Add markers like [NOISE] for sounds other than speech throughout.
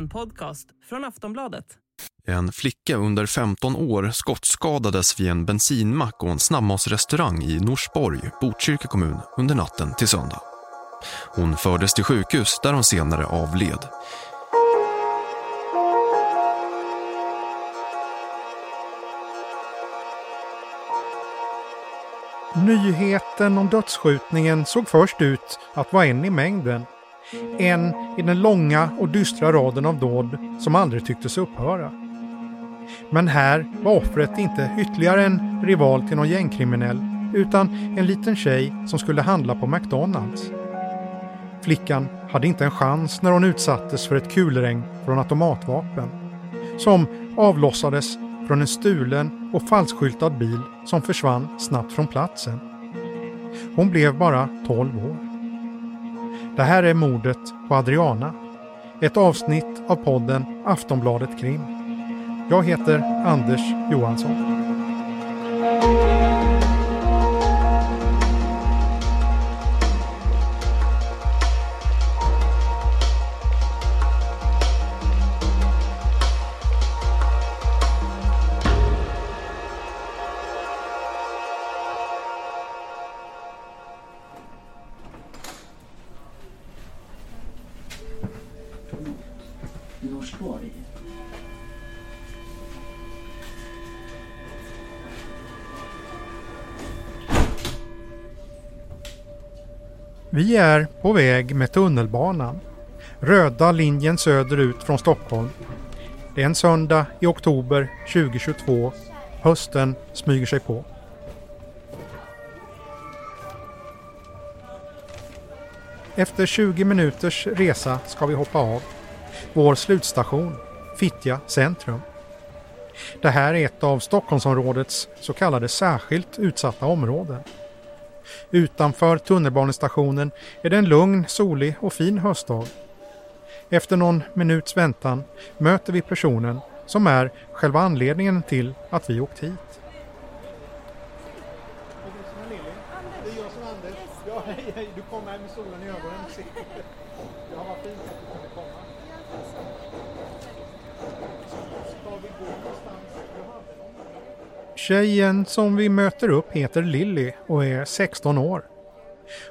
En podcast från Aftonbladet. En flicka under 15 år skottskadades vid en bensinmack och en snabbmatsrestaurang i Norsborg, Botkyrka kommun, under natten till söndag. Hon fördes till sjukhus där hon senare avled. Nyheten om dödsskjutningen såg först ut att vara en i mängden. En i den långa och dystra raden av dåd som aldrig tycktes upphöra. Men här var offret inte ytterligare en rival till någon gängkriminell utan en liten tjej som skulle handla på McDonalds. Flickan hade inte en chans när hon utsattes för ett kulregn från automatvapen som avlossades från en stulen och falskskyltad bil som försvann snabbt från platsen. Hon blev bara 12 år. Det här är mordet på Adriana. Ett avsnitt av podden Aftonbladet Krim. Jag heter Anders Johansson. Vi är på väg med tunnelbanan. Röda linjen söderut från Stockholm. Det är en söndag i oktober 2022. Hösten smyger sig på. Efter 20 minuters resa ska vi hoppa av. Vår slutstation, Fittja centrum. Det här är ett av Stockholmsområdets så kallade särskilt utsatta områden. Utanför tunnelbanestationen är det en lugn, solig och fin höstdag. Efter någon minuts väntan möter vi personen som är själva anledningen till att vi åkt hit. Det är jag som Anders. Ja, hej, hej. Du kom här med solen i ögonen. Ja, vad fint att du kunde komma. Ska vi gå någonstans? Tjejen som vi möter upp heter Lilly och är 16 år.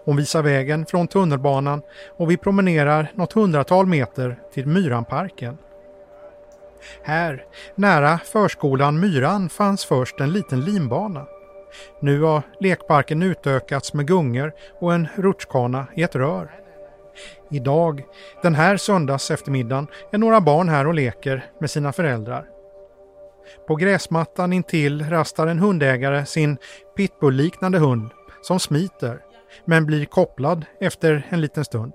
Hon visar vägen från tunnelbanan och vi promenerar något hundratal meter till Myranparken. Här, nära förskolan Myran, fanns först en liten linbana. Nu har lekparken utökats med gungor och en rutschkana i ett rör. Idag, den här söndags eftermiddagen, är några barn här och leker med sina föräldrar. På gräsmattan intill rastar en hundägare sin pitbull-liknande hund som smiter men blir kopplad efter en liten stund.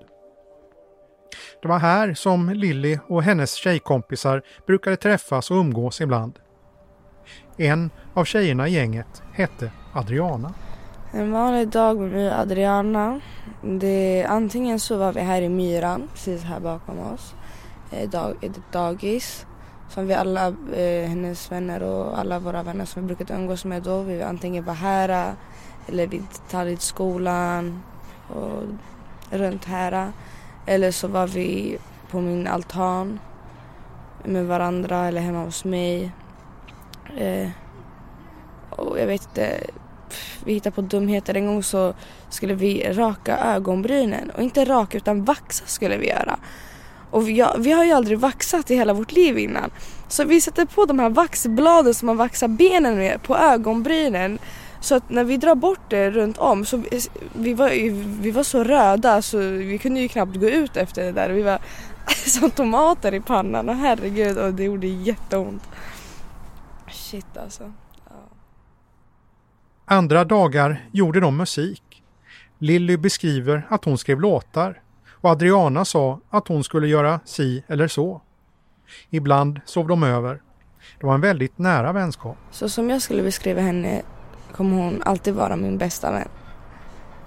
Det var här som Lilly och hennes tjejkompisar brukade träffas och umgås ibland. En av tjejerna i gänget hette Adriana. En vanlig dag med Adriana. Det, antingen så var vi här i myran, precis här bakom oss. Eh, dag, ett dagis som vi alla, eh, hennes vänner och alla våra vänner som vi brukat umgås med då. Vi antingen var här eller vi tar till skolan och runt här. Eller så var vi på min altan med varandra eller hemma hos mig. Eh, och jag vet inte, vi hittade på dumheter. En gång så skulle vi raka ögonbrynen och inte raka utan vaxa skulle vi göra. Och vi, vi har ju aldrig vaxat i hela vårt liv innan. Så vi sätter på de här vaxbladen som man vaxar benen med på ögonbrynen. Så att när vi drar bort det runt om så vi, vi, var, vi var så röda så vi kunde ju knappt gå ut efter det där. Vi var [LAUGHS] som tomater i pannan och herregud och det gjorde jätteont. Shit alltså. Andra dagar gjorde de musik. Lilly beskriver att hon skrev låtar och Adriana sa att hon skulle göra si eller så. Ibland sov de över. Det var en väldigt nära vänskap. Så som jag skulle beskriva henne kommer hon alltid vara min bästa vän.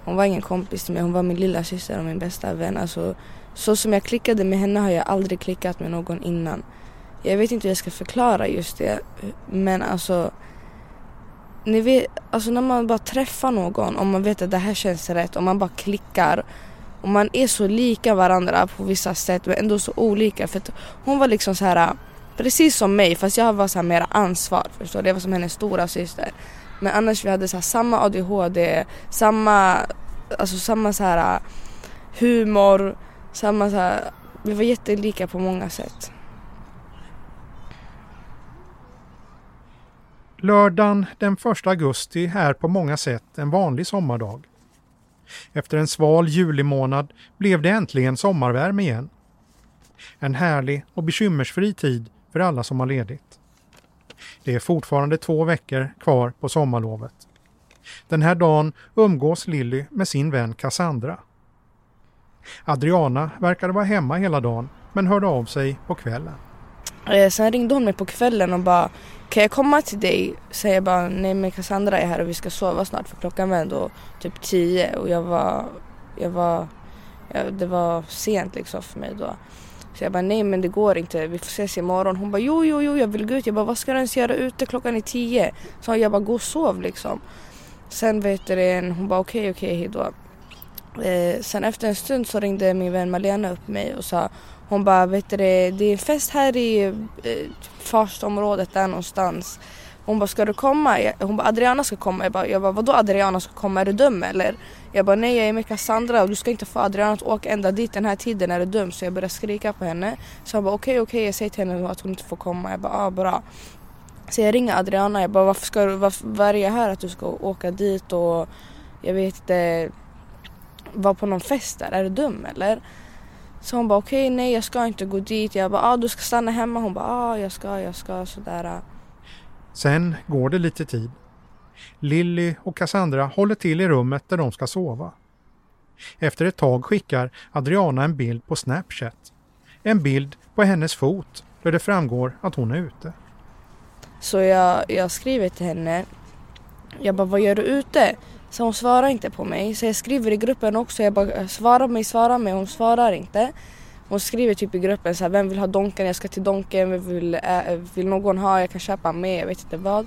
Hon var ingen kompis till mig, hon var min lilla syster och min bästa vän. Alltså, så som jag klickade med henne har jag aldrig klickat med någon innan. Jag vet inte hur jag ska förklara just det, men alltså ni vet, alltså när man bara träffar någon och man vet att det här känns rätt och man bara klickar och man är så lika varandra på vissa sätt men ändå så olika. För hon var liksom så här precis som mig fast jag var så här mer ansvar. Förstår du? Jag var som hennes stora syster. Men annars vi hade så samma ADHD, samma, alltså samma så här humor, samma så här, vi var jättelika på många sätt. Lördagen den 1 augusti är på många sätt en vanlig sommardag. Efter en sval julimånad blev det äntligen sommarvärme igen. En härlig och bekymmersfri tid för alla som har ledigt. Det är fortfarande två veckor kvar på sommarlovet. Den här dagen umgås Lilly med sin vän Cassandra. Adriana verkade vara hemma hela dagen men hörde av sig på kvällen. Eh, sen ringde hon mig på kvällen och bara kan jag komma till dig? Säger jag bara nej men Cassandra är här och vi ska sova snart för klockan var ändå typ tio och jag var, jag var, jag, det var sent liksom för mig då. Så jag bara nej men det går inte, vi får ses imorgon. Hon bara jo jo jo jag vill gå ut. Jag bara vad ska du ens göra ute klockan är tio? Så jag bara gå och sov liksom. Sen vet du hon bara okej okay, okej okay, hejdå. Eh, sen efter en stund så ringde min vän Malena upp mig och sa hon bara vet du det är en fest här i eh, Farstområdet där någonstans. Hon bara ska du komma? Hon bara Adriana ska komma. Jag bara, jag bara vadå Adriana ska komma? Är du dum eller? Jag bara nej jag är med Cassandra och du ska inte få Adriana att åka ända dit den här tiden. Är du dum? Så jag började skrika på henne. Så hon bara okej okay, okej okay. jag säger till henne att hon inte får komma. Jag bara ah bra. Så jag ringer Adriana. Jag bara varför ska du, varför, vad är det här att du ska åka dit och jag vet inte vara på någon fest där? Är du dum eller? Så hon bara okej okay, nej jag ska inte gå dit. Jag bara ah, du ska stanna hemma. Hon bara ah, jag ska, jag ska sådär. Sen går det lite tid. Lilly och Cassandra håller till i rummet där de ska sova. Efter ett tag skickar Adriana en bild på Snapchat. En bild på hennes fot där det framgår att hon är ute. Så jag, jag skriver till henne. Jag bara, vad gör du ute? Så hon svarar inte på mig. Så jag skriver i gruppen också. Jag bara, eh, svara mig, svara mig. Hon svarar inte. Hon skriver typ i gruppen så här, vem vill ha Donken? Jag ska till Donken. Vem vill, äh, vill någon ha? Jag kan köpa med. Jag vet inte vad.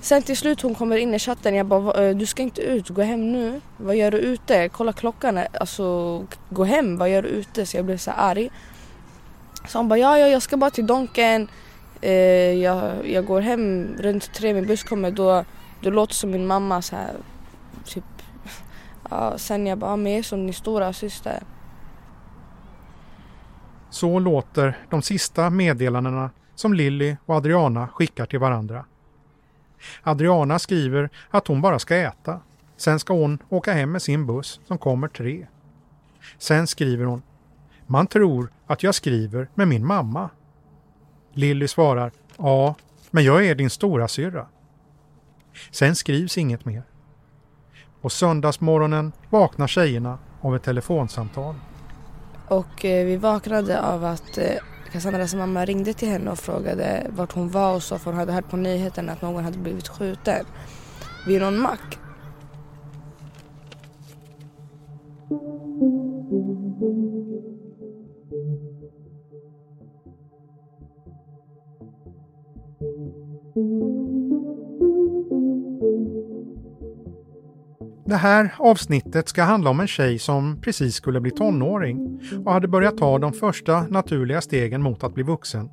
Sen till slut hon kommer in i chatten. Jag bara, eh, du ska inte ut. Gå hem nu. Vad gör du ute? Kolla klockan. Alltså, gå hem. Vad gör du ute? Så jag blev så arg. Så hon bara, ja, ja, jag ska bara till Donken. Eh, jag, jag går hem runt tre. Min buss kommer då. Du låter som min mamma så här typ, ja, sen jag bara, med som din stora syster. Så låter de sista meddelandena som Lilly och Adriana skickar till varandra. Adriana skriver att hon bara ska äta. Sen ska hon åka hem med sin buss som kommer tre. Sen skriver hon Man tror att jag skriver med min mamma. Lilly svarar Ja, men jag är din stora syrra. Sen skrivs inget mer. På söndagsmorgonen vaknar tjejerna av ett telefonsamtal. Och eh, vi vaknade av att eh, Cassandras mamma ringde till henne och frågade vart hon var och så för hon hade hört på nyheterna att någon hade blivit skjuten vid någon mack. Det här avsnittet ska handla om en tjej som precis skulle bli tonåring och hade börjat ta de första naturliga stegen mot att bli vuxen.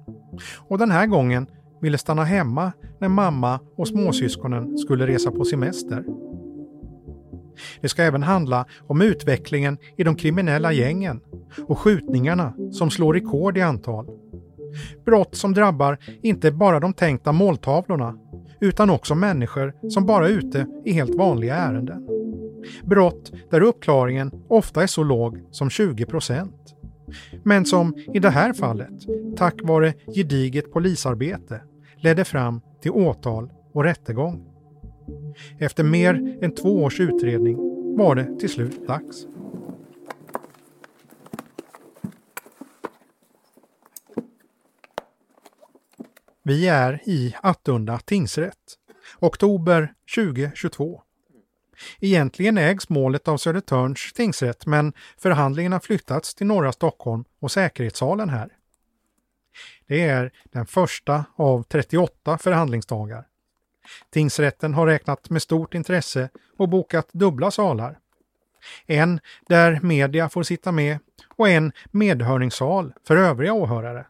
Och den här gången ville stanna hemma när mamma och småsyskonen skulle resa på semester. Det ska även handla om utvecklingen i de kriminella gängen och skjutningarna som slår rekord i antal. Brott som drabbar inte bara de tänkta måltavlorna utan också människor som bara är ute i helt vanliga ärenden. Brott där uppklaringen ofta är så låg som 20 procent. Men som i det här fallet, tack vare gediget polisarbete, ledde fram till åtal och rättegång. Efter mer än två års utredning var det till slut dags. Vi är i Attunda tingsrätt. Oktober 2022. Egentligen ägs målet av Södertörns tingsrätt men förhandlingen har flyttats till norra Stockholm och säkerhetssalen här. Det är den första av 38 förhandlingsdagar. Tingsrätten har räknat med stort intresse och bokat dubbla salar. En där media får sitta med och en medhörningssal för övriga åhörare.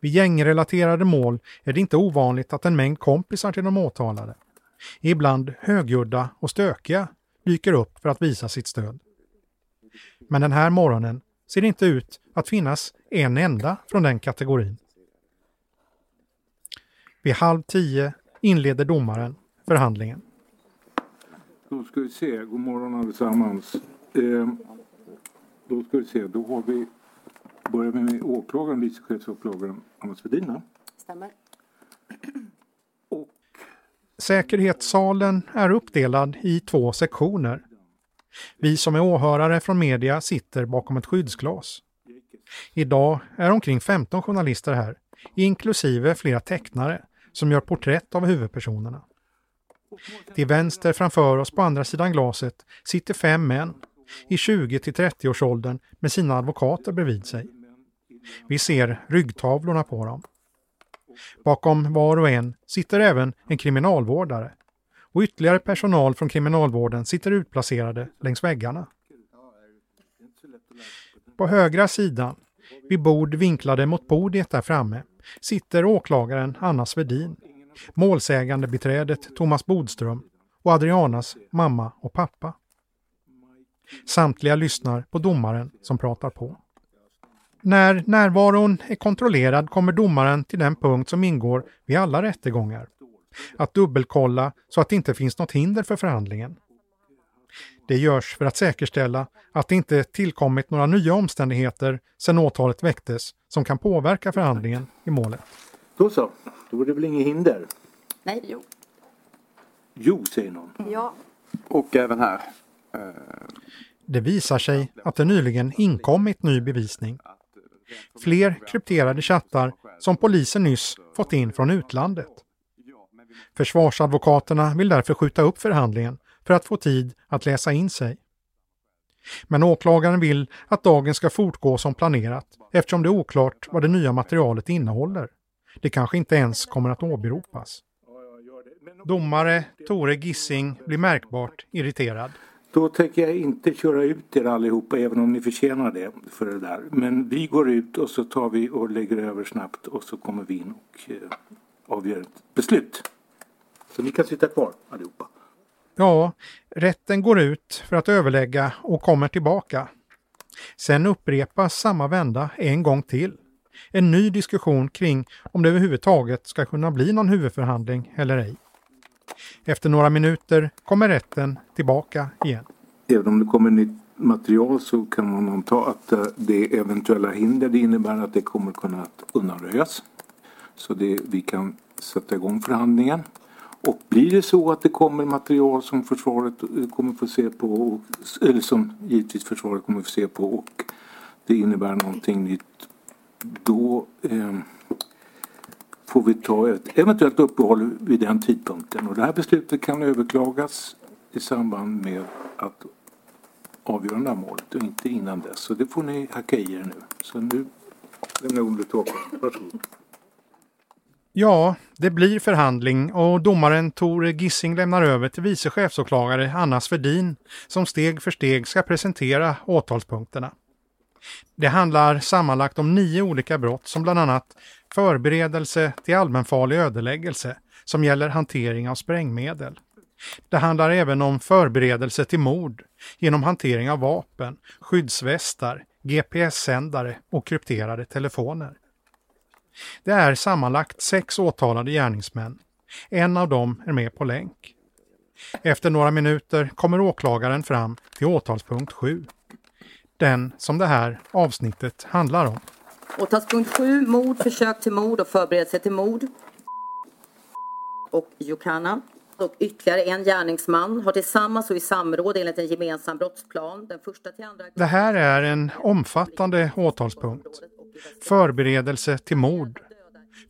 Vid gängrelaterade mål är det inte ovanligt att en mängd kompisar till de åtalade, ibland högljudda och stökiga, dyker upp för att visa sitt stöd. Men den här morgonen ser det inte ut att finnas en enda från den kategorin. Vid halv tio inleder domaren förhandlingen. Då ska vi se, god morgon allesammans. Eh, då ska vi se, då har vi, börjar vi med åklagaren, vice chefsåklagaren Anna Svedin. Stämmer. Säkerhetssalen är uppdelad i två sektioner. Vi som är åhörare från media sitter bakom ett skyddsglas. Idag är omkring 15 journalister här, inklusive flera tecknare som gör porträtt av huvudpersonerna. Till vänster framför oss på andra sidan glaset sitter fem män i 20 till 30-årsåldern med sina advokater bredvid sig. Vi ser ryggtavlorna på dem. Bakom var och en sitter även en kriminalvårdare och ytterligare personal från kriminalvården sitter utplacerade längs väggarna. På högra sidan, vid bord vinklade mot podiet där framme, sitter åklagaren Anna Svedin, målsägande beträdet Thomas Bodström och Adrianas mamma och pappa. Samtliga lyssnar på domaren som pratar på. När närvaron är kontrollerad kommer domaren till den punkt som ingår vid alla rättegångar. Att dubbelkolla så att det inte finns något hinder för förhandlingen. Det görs för att säkerställa att det inte tillkommit några nya omständigheter sedan åtalet väcktes som kan påverka förhandlingen i målet. då så, då var det väl inget hinder? Nej, jo. Jo, säger någon. Ja. Och även här. Det visar sig att det nyligen inkommit ny bevisning. Fler krypterade chattar som polisen nyss fått in från utlandet. Försvarsadvokaterna vill därför skjuta upp förhandlingen för att få tid att läsa in sig. Men åklagaren vill att dagen ska fortgå som planerat eftersom det är oklart vad det nya materialet innehåller. Det kanske inte ens kommer att åberopas. Domare Tore Gissing blir märkbart irriterad. Då tänker jag inte köra ut er allihopa även om ni förtjänar det för det där. Men vi går ut och så tar vi och lägger över snabbt och så kommer vi in och eh, avgör ett beslut. Så ni kan sitta kvar allihopa. Ja, rätten går ut för att överlägga och kommer tillbaka. Sen upprepas samma vända en gång till. En ny diskussion kring om det överhuvudtaget ska kunna bli någon huvudförhandling eller ej. Efter några minuter kommer rätten tillbaka igen. Även om det kommer nytt material så kan man anta att eh, det eventuella hinder det innebär att det kommer kunna att undanröjas. Så det, vi kan sätta igång förhandlingen. Och blir det så att det kommer material som försvaret eh, kommer få se på, och- eller som givetvis försvaret kommer få se på och det innebär någonting nytt, då eh, får vi ta ett eventuellt uppehåll vid den tidpunkten. Och det här beslutet kan överklagas i samband med att avgöra det här målet och inte innan dess. Så det får ni hacka i er nu. Så nu lämnar jag ordet till. Varsågod. Ja, det blir förhandling och domaren Tore Gissing lämnar över till vice chefsåklagare Anna Svedin som steg för steg ska presentera åtalspunkterna. Det handlar sammanlagt om nio olika brott som bland annat förberedelse till allmänfarlig ödeläggelse som gäller hantering av sprängmedel. Det handlar även om förberedelse till mord genom hantering av vapen, skyddsvästar, GPS-sändare och krypterade telefoner. Det är sammanlagt sex åtalade gärningsmän. En av dem är med på länk. Efter några minuter kommer åklagaren fram till åtalspunkt 7. Den som det här avsnittet handlar om. Åtalspunkt 7, mord, försök till mord och förberedelse till mord. Och Jokana. Och ytterligare en gärningsman har tillsammans och i samråd enligt en gemensam brottsplan den första till andra... Det här är en omfattande åtalspunkt. Förberedelse till mord,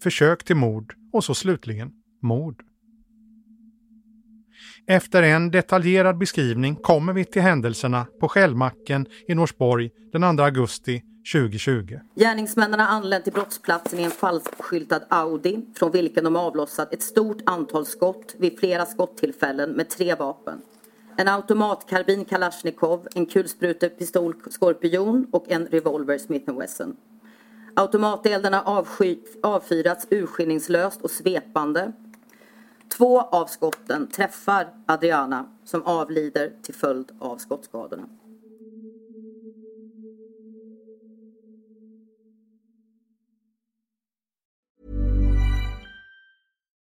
försök till mord och så slutligen mord. Efter en detaljerad beskrivning kommer vi till händelserna på Skällmacken i Norsborg den 2 augusti 2020. Gärningsmännen har anlänt till brottsplatsen i en falskskyltad Audi från vilken de avlossat ett stort antal skott vid flera skottillfällen med tre vapen. en automatkarbin Kalashnikov, en kulsprutepistol Skorpion och en revolver Smith Wesson. Automatelden avsky, avfyrats urskillningslöst och svepande. Två av skotten träffar Adriana som avlider till följd av skottskadorna.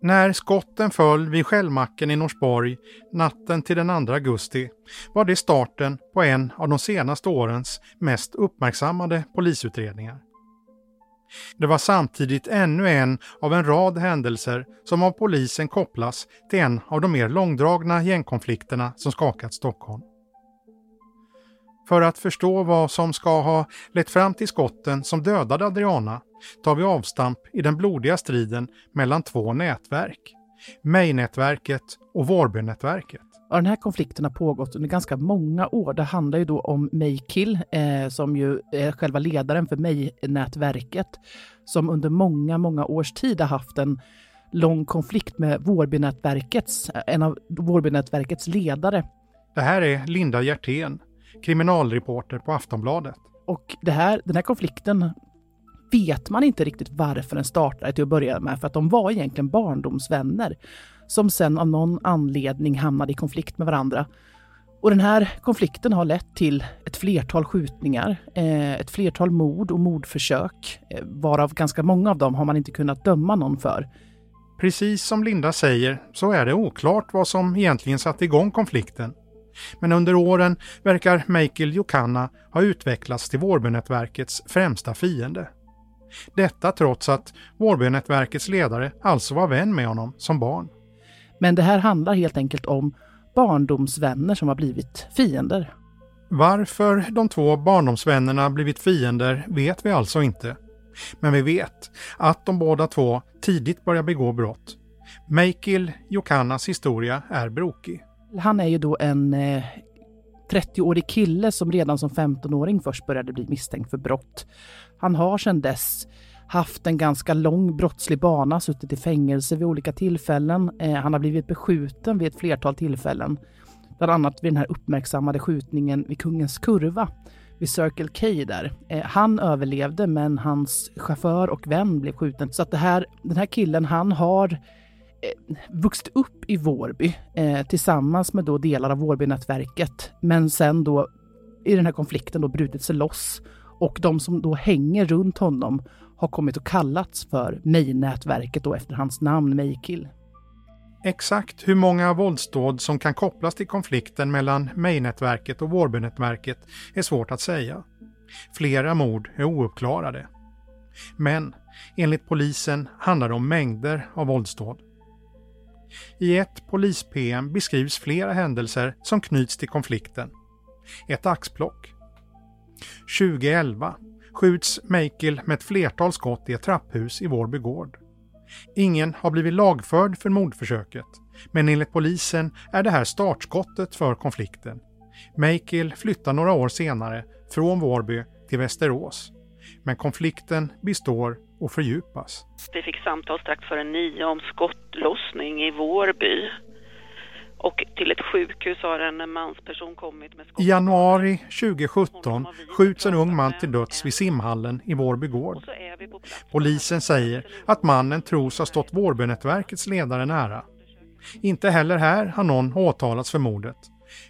När skotten föll vid Skällmacken i Norsborg natten till den 2 augusti var det starten på en av de senaste årens mest uppmärksammade polisutredningar. Det var samtidigt ännu en av en rad händelser som av polisen kopplas till en av de mer långdragna gängkonflikterna som skakat Stockholm. För att förstå vad som ska ha lett fram till skotten som dödade Adriana tar vi avstamp i den blodiga striden mellan två nätverk. Mej-nätverket och Vårbynätverket. Ja, den här konflikten har pågått under ganska många år. Det handlar ju då om Mejkill, eh, som ju är själva ledaren för Mej-nätverket, som under många, många års tid har haft en lång konflikt med Vårbynätverkets, en av Vårbynätverkets ledare. Det här är Linda Hjertén, kriminalreporter på Aftonbladet. Och det här, den här konflikten vet man inte riktigt varför den startade till att börja med, för att de var egentligen barndomsvänner som sen av någon anledning hamnade i konflikt med varandra. Och den här konflikten har lett till ett flertal skjutningar, eh, ett flertal mord och mordförsök, eh, varav ganska många av dem har man inte kunnat döma någon för. Precis som Linda säger så är det oklart vad som egentligen satte igång konflikten. Men under åren verkar Michael Jokanna ha utvecklats till Vårbynätverkets främsta fiende. Detta trots att Vårbynätverkets ledare alltså var vän med honom som barn. Men det här handlar helt enkelt om barndomsvänner som har blivit fiender. Varför de två barndomsvännerna blivit fiender vet vi alltså inte. Men vi vet att de båda två tidigt börjar begå brott. Meikil Jokannas historia är brokig. Han är ju då en eh, 30-årig kille som redan som 15-åring först började bli misstänkt för brott. Han har sedan dess haft en ganska lång brottslig bana, suttit i fängelse vid olika tillfällen. Eh, han har blivit beskjuten vid ett flertal tillfällen. Bland annat vid den här uppmärksammade skjutningen vid Kungens Kurva vid Circle K där. Eh, han överlevde men hans chaufför och vän blev skjuten. Så att det här, den här killen han har eh, Eh, vuxit upp i Vårby eh, tillsammans med då delar av Vårbynätverket. Men sen då i den här konflikten då brutit sig loss och de som då hänger runt honom har kommit att kallats för Mej-nätverket då efter hans namn Mejkill. Exakt hur många våldsdåd som kan kopplas till konflikten mellan Mejnätverket och Vårbynätverket är svårt att säga. Flera mord är ouppklarade. Men enligt polisen handlar det om mängder av våldsdåd. I ett polis-PM beskrivs flera händelser som knyts till konflikten. Ett axplock 2011 skjuts Michael med ett flertal skott i ett trapphus i Vårby gård. Ingen har blivit lagförd för mordförsöket, men enligt polisen är det här startskottet för konflikten. Michael flyttar några år senare från Vårby till Västerås. Men konflikten består och fördjupas. Vi fick samtal strax före nio om skottlossning i Vårby. Och till ett sjukhus har en mansperson kommit med I januari 2017 skjuts en ung man till döds vid simhallen i Vårby gård. Polisen säger att mannen tros ha stått Vårbynätverkets ledare nära. Inte heller här har någon åtalats för mordet.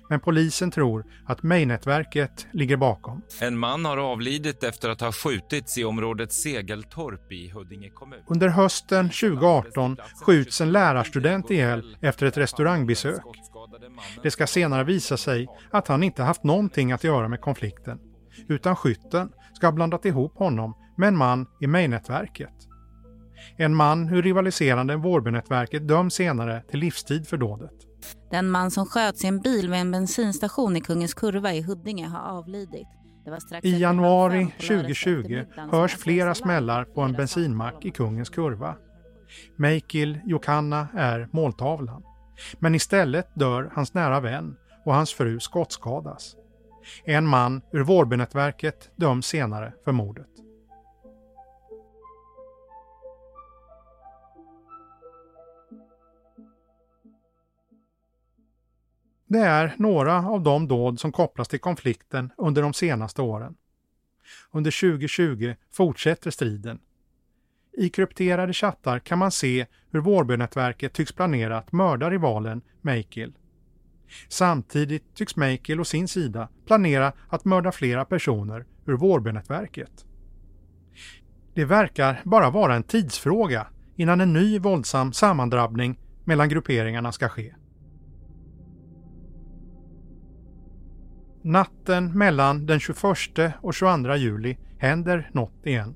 Men polisen tror att Mejnätverket ligger bakom. En man har avlidit efter att ha skjutits i området Segeltorp i Huddinge kommun. Under hösten 2018 skjuts en lärarstudent ihjäl efter ett restaurangbesök. Det ska senare visa sig att han inte haft någonting att göra med konflikten. Utan skytten ska ha blandat ihop honom med en man i Mejnätverket. En man ur rivaliserande Vårbynätverket döms senare till livstid för dådet. Den man som sköts i en bil vid en bensinstation i Kungens Kurva i Huddinge har avlidit. I januari 2020 hörs flera smällar på en bensinmack i Kungens Kurva. Meikil Jokanna är måltavlan. Men istället dör hans nära vän och hans fru skottskadas. En man ur Vårbynätverket döms senare för mordet. Det är några av de dåd som kopplas till konflikten under de senaste åren. Under 2020 fortsätter striden. I krypterade chattar kan man se hur Vårbynätverket tycks planera att mörda rivalen Meikil. Samtidigt tycks Meikil å sin sida planera att mörda flera personer ur Vårbynätverket. Det verkar bara vara en tidsfråga innan en ny våldsam sammandrabbning mellan grupperingarna ska ske. Natten mellan den 21 och 22 juli händer något igen.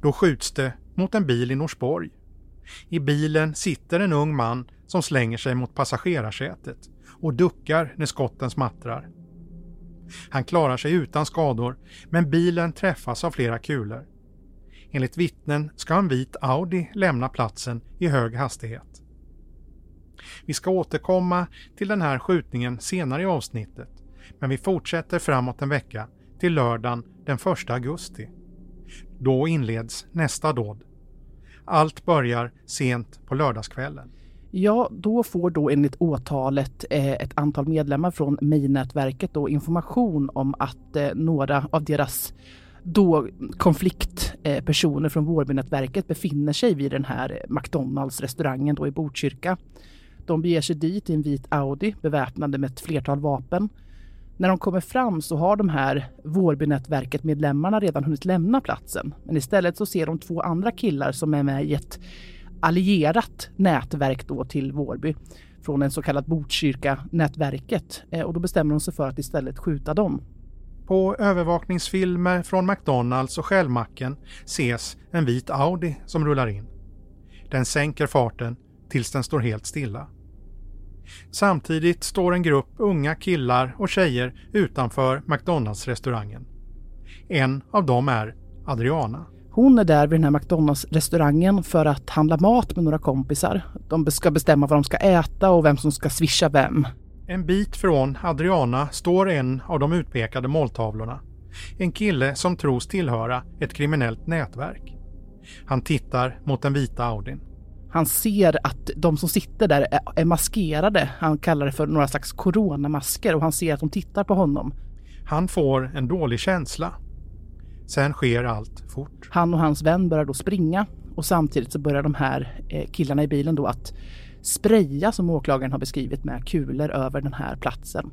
Då skjuts det mot en bil i Norsborg. I bilen sitter en ung man som slänger sig mot passagerarsätet och duckar när skotten smattrar. Han klarar sig utan skador men bilen träffas av flera kulor. Enligt vittnen ska en vit Audi lämna platsen i hög hastighet. Vi ska återkomma till den här skjutningen senare i avsnittet men vi fortsätter framåt en vecka till lördagen den 1 augusti. Då inleds nästa dåd. Allt börjar sent på lördagskvällen. Ja, då får då enligt åtalet eh, ett antal medlemmar från Mejnätverket då information om att eh, några av deras då konfliktpersoner eh, från Vårbynätverket befinner sig vid den här McDonalds restaurangen då i Botkyrka. De beger sig dit i en vit Audi beväpnade med ett flertal vapen när de kommer fram så har de här Vårbynätverket-medlemmarna redan hunnit lämna platsen. Men istället så ser de två andra killar som är med i ett allierat nätverk då till Vårby från en så kallad Botkyrka-nätverket eh, och då bestämmer de sig för att istället skjuta dem. På övervakningsfilmer från McDonalds och Shellmacken ses en vit Audi som rullar in. Den sänker farten tills den står helt stilla. Samtidigt står en grupp unga killar och tjejer utanför McDonalds-restaurangen. En av dem är Adriana. Hon är där vid den här McDonalds-restaurangen för att handla mat med några kompisar. De ska bestämma vad de ska äta och vem som ska swisha vem. En bit från Adriana står en av de utpekade måltavlorna. En kille som tros tillhöra ett kriminellt nätverk. Han tittar mot den vita Audin. Han ser att de som sitter där är maskerade. Han kallar det för några slags coronamasker och han ser att de tittar på honom. Han får en dålig känsla. Sen sker allt fort. Han och hans vän börjar då springa och samtidigt så börjar de här eh, killarna i bilen då att spraya som åklagaren har beskrivit med kulor över den här platsen.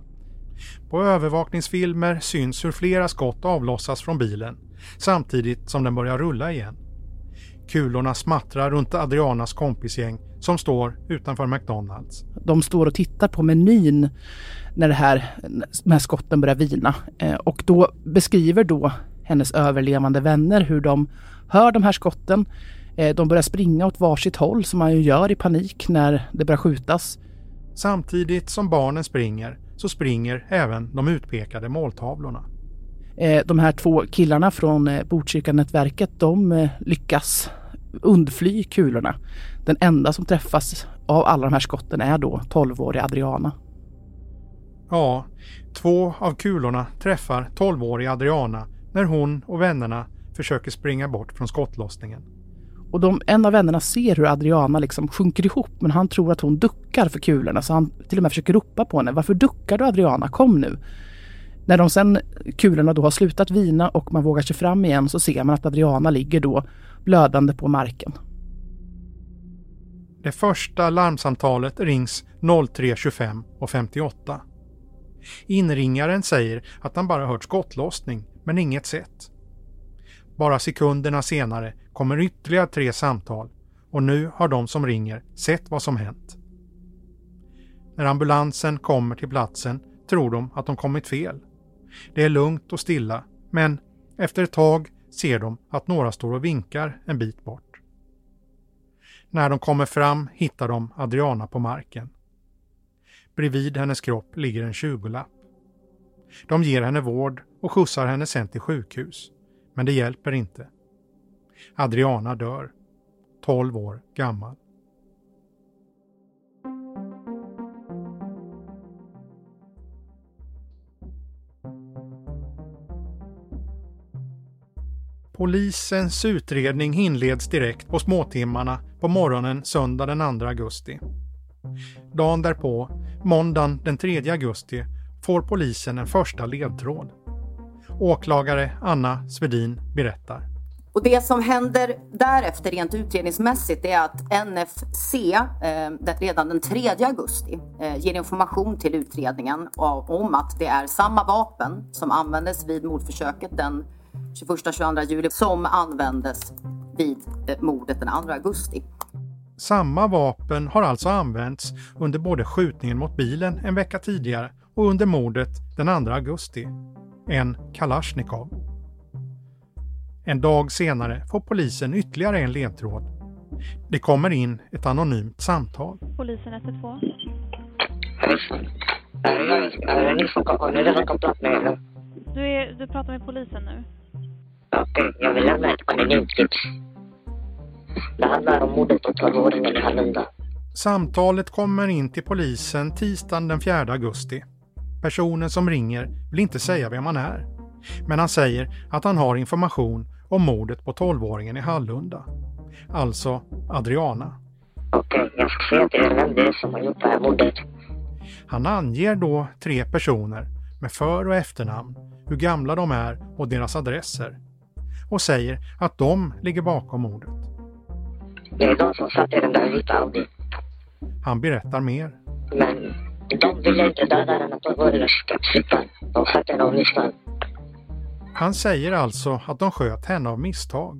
På övervakningsfilmer syns hur flera skott avlossas från bilen samtidigt som den börjar rulla igen. Kulorna smattrar runt Adrianas kompisgäng som står utanför McDonalds. De står och tittar på menyn när det här, de här skotten börjar vina. Eh, och då beskriver då hennes överlevande vänner hur de hör de här skotten. Eh, de börjar springa åt varsitt håll som man ju gör i panik när det börjar skjutas. Samtidigt som barnen springer så springer även de utpekade måltavlorna. Eh, de här två killarna från Botkyrka-nätverket de lyckas undfly kulorna. Den enda som träffas av alla de här skotten är då 12-åriga Adriana. Ja, två av kulorna träffar 12-åriga Adriana när hon och vännerna försöker springa bort från skottlossningen. Och de, en av vännerna ser hur Adriana liksom sjunker ihop men han tror att hon duckar för kulorna så han till och med försöker ropa på henne. Varför duckar du Adriana? Kom nu! När de sen kulorna då har slutat vina och man vågar sig fram igen så ser man att Adriana ligger då blödande på marken. Det första larmsamtalet rings 03.25 och 58. Inringaren säger att han bara hört skottlossning men inget sett. Bara sekunderna senare kommer ytterligare tre samtal och nu har de som ringer sett vad som hänt. När ambulansen kommer till platsen tror de att de kommit fel. Det är lugnt och stilla men efter ett tag ser de att några står och vinkar en bit bort. När de kommer fram hittar de Adriana på marken. Bredvid hennes kropp ligger en tjugolapp. De ger henne vård och skjutsar henne sen till sjukhus. Men det hjälper inte. Adriana dör. 12 år gammal. Polisens utredning inleds direkt på småtimmarna på morgonen söndag den 2 augusti. Dagen därpå, måndagen den 3 augusti, får polisen en första ledtråd. Åklagare Anna Svedin berättar. Och det som händer därefter rent utredningsmässigt är att NFC eh, redan den 3 augusti eh, ger information till utredningen om att det är samma vapen som användes vid mordförsöket den 21-22 juli som användes vid eh, mordet den 2 augusti. Samma vapen har alltså använts under både skjutningen mot bilen en vecka tidigare och under mordet den 2 augusti. En Kalashnikov. En dag senare får polisen ytterligare en ledtråd. Det kommer in ett anonymt samtal. Polisen 112. Du, är, du pratar med polisen nu? Okej, jag vill lämna ett anonymt. Det handlar om mordet på 12-åringen i Hallunda. Samtalet kommer in till polisen tisdagen den 4 augusti. Personen som ringer vill inte säga vem han är. Men han säger att han har information om mordet på 12-åringen i Hallunda. Alltså Adriana. Okej, jag ska säga till er vem det är som har gjort det här mordet. Han anger då tre personer med för och efternamn, hur gamla de är och deras adresser. Och säger att de ligger bakom mordet. Det är de som satt i den där vita Audi. Han berättar mer. Men de ville inte döda den 12-åriga flickan. De sköt henne av misstag. Han säger alltså att de sköt henne av misstag.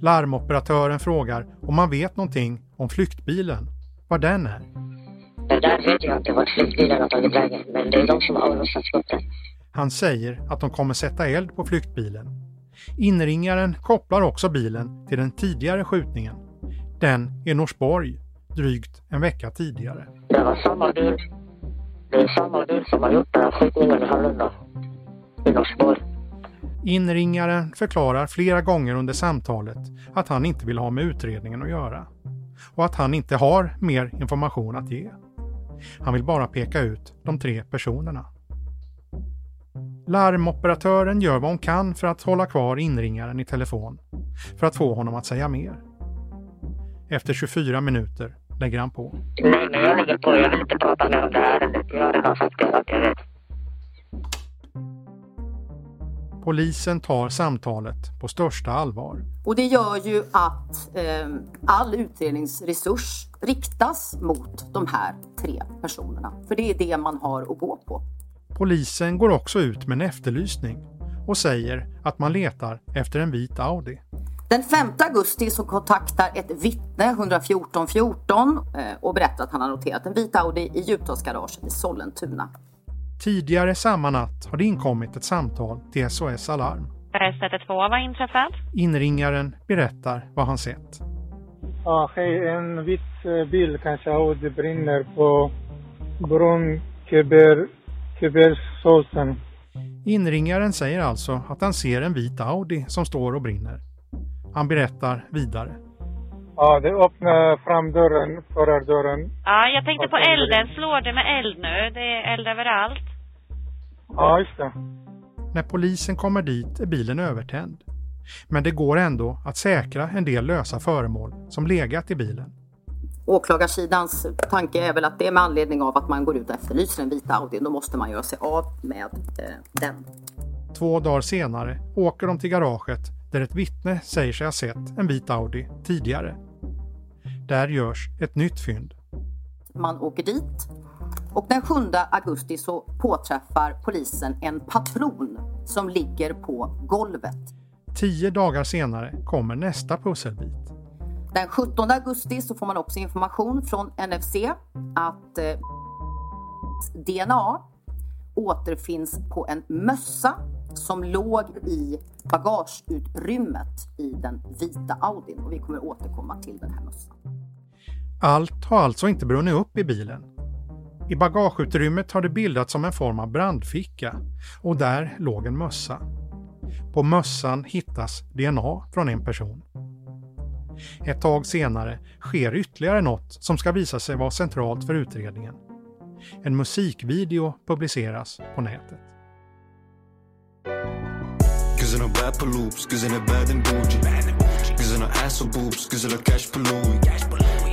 Larmoperatören frågar om man vet någonting om flyktbilen, var den är. Det där vet jag inte vart flyktbilen har tagit vägen, men det är de som har avlossat skottet. Han säger att de kommer sätta eld på flyktbilen. Inringaren kopplar också bilen till den tidigare skjutningen. Den i Norsborg, drygt en vecka tidigare. Det var samma bil. Det är samma bil som har gjort den här skjutningen i Hallunda. I Norsborg. Inringaren förklarar flera gånger under samtalet att han inte vill ha med utredningen att göra och att han inte har mer information att ge. Han vill bara peka ut de tre personerna. Larmoperatören gör vad hon kan för att hålla kvar inringaren i telefon, för att få honom att säga mer. Efter 24 minuter lägger han på. Nej, men jag lägger på. Jag vill inte prata mer om det här ärendet. Jag har redan sagt det vet. Polisen tar samtalet på största allvar. Och det gör ju att eh, all utredningsresurs riktas mot de här tre personerna. För det är det man har att gå på. Polisen går också ut med en efterlysning och säger att man letar efter en vit Audi. Den 5 augusti så kontaktar ett vittne 114 14 eh, och berättar att han har noterat en vit Audi i Djupdalsgaraget i Sollentuna. Tidigare samma natt har det inkommit ett samtal till SOS Alarm. S112, vad har inträffat? Inringaren berättar vad han sett. Ja, hej. En vit eh, bil, kanske Audi, brinner på bron Kebersolsen. Inringaren säger alltså att han ser en vit Audi som står och brinner. Han berättar vidare. Ja, det öppnar framdörren, förardörren. Ja, jag tänkte på elden. Slår det med eld nu? Det är eld överallt. Ja, just det. När polisen kommer dit är bilen övertänd. Men det går ändå att säkra en del lösa föremål som legat i bilen. Åklagarsidans tanke är väl att det är med anledning av att man går ut och efterlyser en vit Audi. Då måste man göra sig av med eh, den. Två dagar senare åker de till garaget där ett vittne säger sig ha sett en vit Audi tidigare. Där görs ett nytt fynd. Man åker dit och den 7 augusti så påträffar polisen en patron som ligger på golvet. Tio dagar senare kommer nästa pusselbit. Den 17 augusti så får man också information från NFC att eh, DNA återfinns på en mössa som låg i bagageutrymmet i den vita Audin och vi kommer återkomma till den här mössan. Allt har alltså inte brunnit upp i bilen. I bagageutrymmet har det bildats som en form av brandficka och där låg en mössa. På mössan hittas DNA från en person. Ett tag senare sker ytterligare något som ska visa sig vara centralt för utredningen. En musikvideo publiceras på nätet.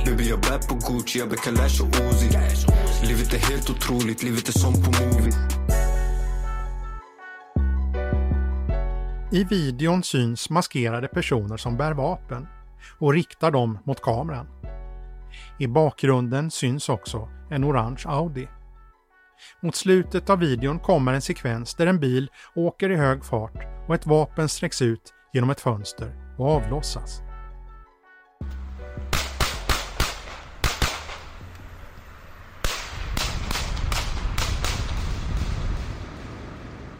Baby jag på Gucci, jag bär Kalash och Uzi. Livet är helt otroligt, livet är som på movie. I videon syns maskerade personer som bär vapen och riktar dem mot kameran. I bakgrunden syns också en orange Audi. Mot slutet av videon kommer en sekvens där en bil åker i hög fart och ett vapen sträcks ut genom ett fönster och avlossas.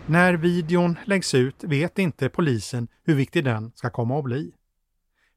När videon läggs ut vet inte polisen hur viktig den ska komma att bli.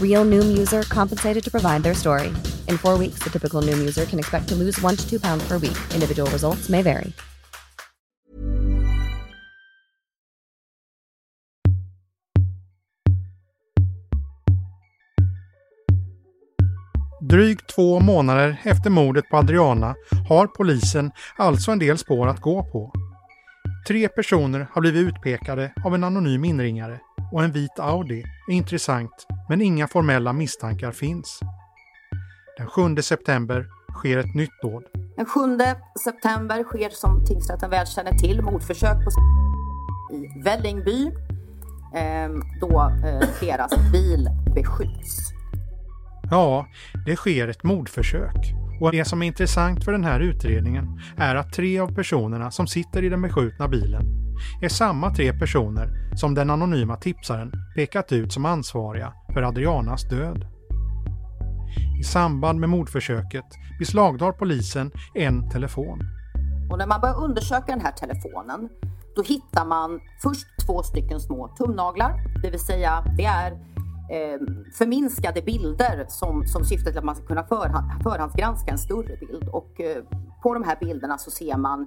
Real Noom user compensated to provide their story. In four weeks, the typical Noom user can expect to lose one to two pounds per week. Individual results may vary. Drygt två månader efter mordet på Adriana har polisen alltså en del spår att gå på. Tre personer har blivit utpekade av en anonym inringare och en vit Audi är intressant men inga formella misstankar finns. Den 7 september sker ett nytt dåd. Den 7 september sker som tingsrätten väl känner till mordförsök på i Vällingby eh, då eh, deras bil beskjuts. Ja, det sker ett mordförsök. Och det som är intressant för den här utredningen är att tre av personerna som sitter i den beskjutna bilen är samma tre personer som den anonyma tipsaren pekat ut som ansvariga för Adrianas död. I samband med mordförsöket beslagtar polisen en telefon. Och när man börjar undersöka den här telefonen då hittar man först två stycken små tumnaglar, det vill säga det är eh, förminskade bilder som, som till att man ska kunna förhand, förhandsgranska en större bild. Och eh, på de här bilderna så ser man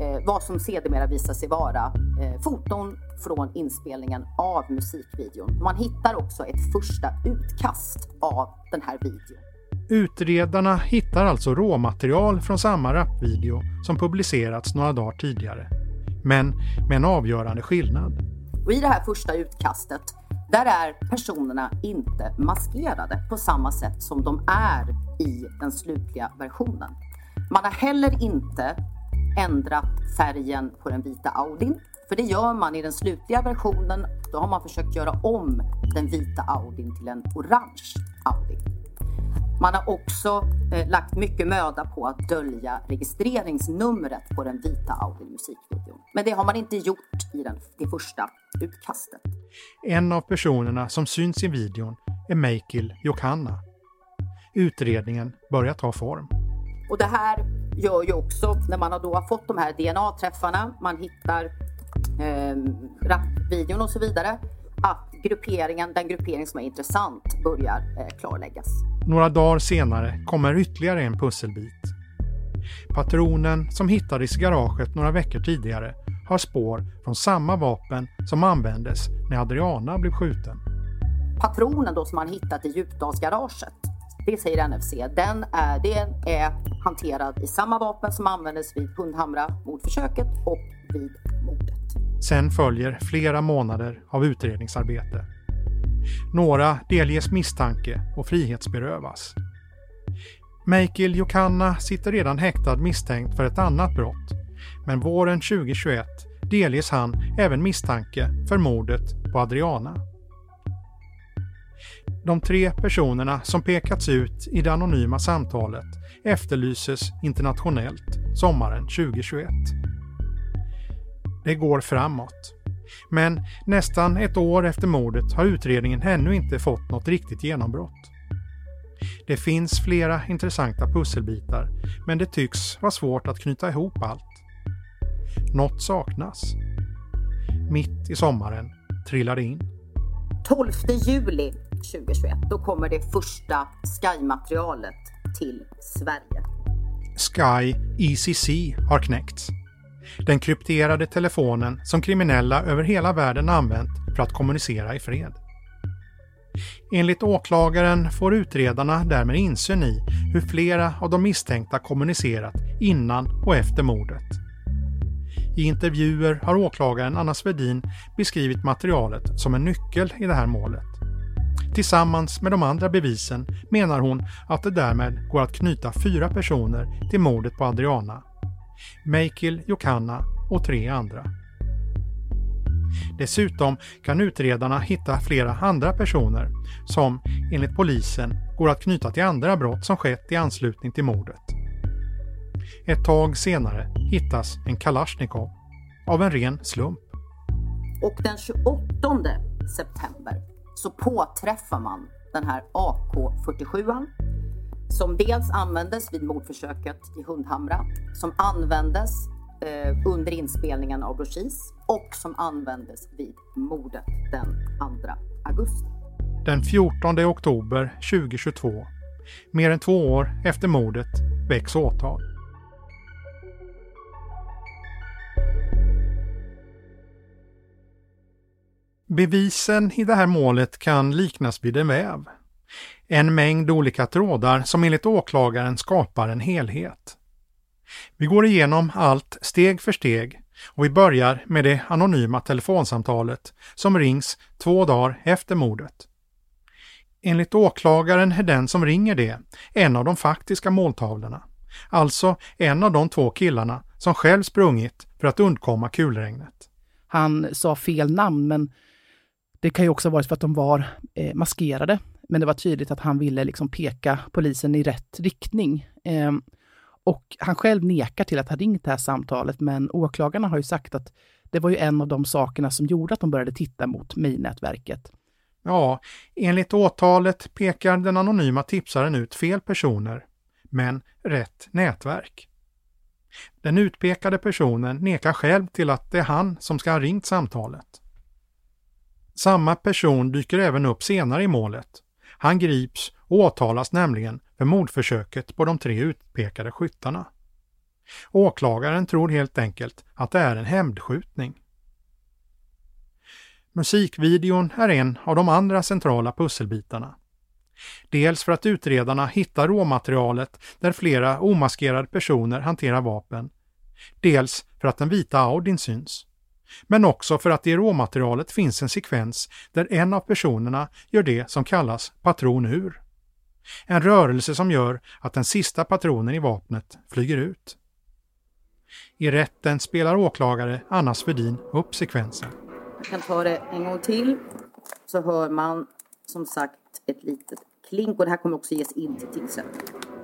eh, vad som sedermera visar sig vara eh, foton från inspelningen av musikvideon. Man hittar också ett första utkast av den här videon. Utredarna hittar alltså råmaterial från samma rapvideo som publicerats några dagar tidigare. Men med en avgörande skillnad. Och I det här första utkastet där är personerna inte maskerade på samma sätt som de är i den slutliga versionen. Man har heller inte ändrat färgen på den vita Audin. För det gör man i den slutliga versionen. Då har man försökt göra om den vita Audin till en orange Audi. Man har också eh, lagt mycket möda på att dölja registreringsnumret på den vita Audi musikvideon. Men det har man inte gjort i den, det första utkastet. En av personerna som syns i videon är Meikil Jokanna. Utredningen börjar ta form. Och det här gör ju också, när man då har fått de här DNA-träffarna, man hittar eh, rapvideon och så vidare, att grupperingen, den gruppering som är intressant, börjar eh, klarläggas. Några dagar senare kommer ytterligare en pusselbit. Patronen som hittades i garaget några veckor tidigare har spår från samma vapen som användes när Adriana blev skjuten. Patronen då som man hittat i Djupdalsgaraget, det säger NFC, den är, den är hanterad i samma vapen som användes vid Hundhamra mordförsöket och vid mordet. Sen följer flera månader av utredningsarbete. Några delges misstanke och frihetsberövas. Michael Jokanna sitter redan häktad misstänkt för ett annat brott. Men våren 2021 delges han även misstanke för mordet på Adriana. De tre personerna som pekats ut i det anonyma samtalet efterlyses internationellt sommaren 2021. Det går framåt. Men nästan ett år efter mordet har utredningen ännu inte fått något riktigt genombrott. Det finns flera intressanta pusselbitar, men det tycks vara svårt att knyta ihop allt. Något saknas. Mitt i sommaren trillar det in. 12 juli 2021, då kommer det första Sky-materialet till Sverige. Sky ECC har knäckts. Den krypterade telefonen som kriminella över hela världen använt för att kommunicera i fred. Enligt åklagaren får utredarna därmed insyn i hur flera av de misstänkta kommunicerat innan och efter mordet. I intervjuer har åklagaren Anna Svedin beskrivit materialet som en nyckel i det här målet. Tillsammans med de andra bevisen menar hon att det därmed går att knyta fyra personer till mordet på Adriana. Meikil Jokanna och tre andra. Dessutom kan utredarna hitta flera andra personer som enligt polisen går att knyta till andra brott som skett i anslutning till mordet. Ett tag senare hittas en Kalashnikov av en ren slump. Och den 28 september så påträffar man den här AK47 som dels användes vid mordförsöket i Hundhamra, som användes eh, under inspelningen av Brochis och som användes vid mordet den 2 augusti. Den 14 oktober 2022, mer än två år efter mordet, väcks åtal. Bevisen i det här målet kan liknas vid en väv. En mängd olika trådar som enligt åklagaren skapar en helhet. Vi går igenom allt steg för steg och vi börjar med det anonyma telefonsamtalet som rings två dagar efter mordet. Enligt åklagaren är den som ringer det en av de faktiska måltavlorna. Alltså en av de två killarna som själv sprungit för att undkomma kulregnet. Han sa fel namn, men det kan ju också ha varit för att de var eh, maskerade. Men det var tydligt att han ville liksom peka polisen i rätt riktning. Eh, och han själv nekar till att ha ringt det här samtalet, men åklagarna har ju sagt att det var ju en av de sakerna som gjorde att de började titta mot mejlnätverket. Ja, enligt åtalet pekar den anonyma tipsaren ut fel personer, men rätt nätverk. Den utpekade personen nekar själv till att det är han som ska ha ringt samtalet. Samma person dyker även upp senare i målet. Han grips och åtalas nämligen för mordförsöket på de tre utpekade skyttarna. Åklagaren tror helt enkelt att det är en hämndskjutning. Musikvideon är en av de andra centrala pusselbitarna. Dels för att utredarna hittar råmaterialet där flera omaskerade personer hanterar vapen. Dels för att den vita Audin syns. Men också för att i råmaterialet finns en sekvens där en av personerna gör det som kallas patron ur. En rörelse som gör att den sista patronen i vapnet flyger ut. I rätten spelar åklagare Anna Svedin upp sekvensen. Jag kan ta det en gång till. Så hör man som sagt ett litet klink och det här kommer också ges in till tingsrätten.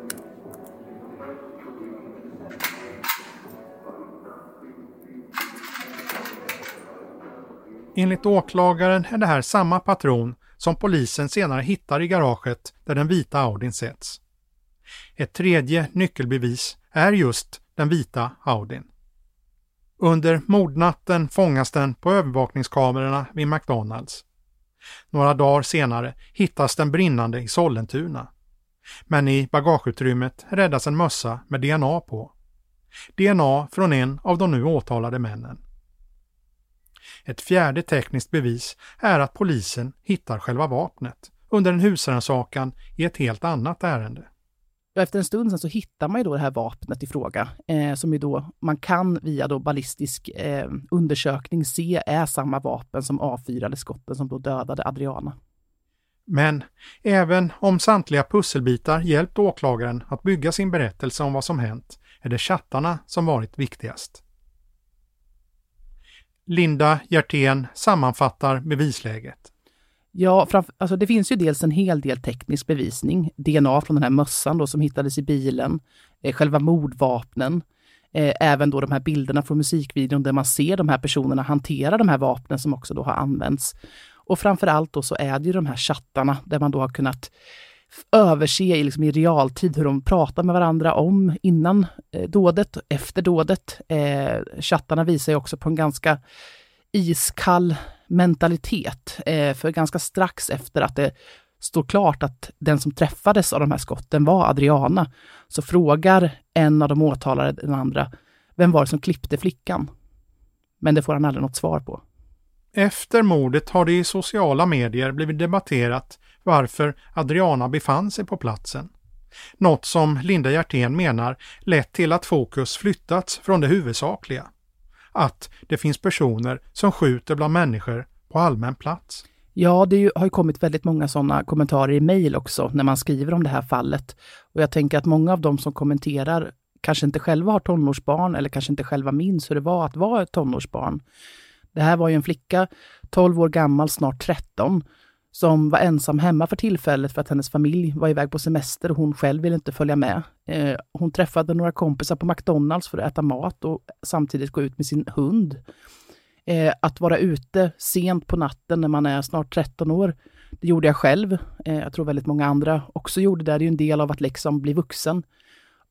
Enligt åklagaren är det här samma patron som polisen senare hittar i garaget där den vita Audin sätts. Ett tredje nyckelbevis är just den vita Audin. Under mordnatten fångas den på övervakningskamerorna vid McDonalds. Några dagar senare hittas den brinnande i Sollentuna. Men i bagageutrymmet räddas en mössa med DNA på. DNA från en av de nu åtalade männen. Ett fjärde tekniskt bevis är att polisen hittar själva vapnet under en husrannsakan i ett helt annat ärende. Efter en stund sen så hittar man ju då det här vapnet i fråga, eh, som ju då man kan via då ballistisk eh, undersökning se är samma vapen som avfyrade skotten som då dödade Adriana. Men även om samtliga pusselbitar hjälpt åklagaren att bygga sin berättelse om vad som hänt är det chattarna som varit viktigast. Linda Hjertén sammanfattar bevisläget. Ja, alltså det finns ju dels en hel del teknisk bevisning. DNA från den här mössan då som hittades i bilen, eh, själva mordvapnen, eh, även då de här bilderna från musikvideon där man ser de här personerna hantera de här vapnen som också då har använts. Och framför allt då så är det ju de här chattarna där man då har kunnat överse i, liksom i realtid hur de pratar med varandra om innan eh, dådet efter dådet. Eh, chattarna visar ju också på en ganska iskall mentalitet. Eh, för ganska strax efter att det står klart att den som träffades av de här skotten var Adriana, så frågar en av de åtalade den andra, vem var det som klippte flickan? Men det får han aldrig något svar på. Efter mordet har det i sociala medier blivit debatterat varför Adriana befann sig på platsen. Något som Linda Hjertén menar lett till att fokus flyttats från det huvudsakliga. Att det finns personer som skjuter bland människor på allmän plats. Ja, det har ju kommit väldigt många sådana kommentarer i mejl också när man skriver om det här fallet. Och jag tänker att många av dem som kommenterar kanske inte själva har tonårsbarn eller kanske inte själva minns hur det var att vara ett tonårsbarn. Det här var ju en flicka, 12 år gammal, snart 13, som var ensam hemma för tillfället för att hennes familj var iväg på semester och hon själv ville inte följa med. Eh, hon träffade några kompisar på McDonalds för att äta mat och samtidigt gå ut med sin hund. Eh, att vara ute sent på natten när man är snart 13 år, det gjorde jag själv. Eh, jag tror väldigt många andra också gjorde det. Det är ju en del av att liksom bli vuxen.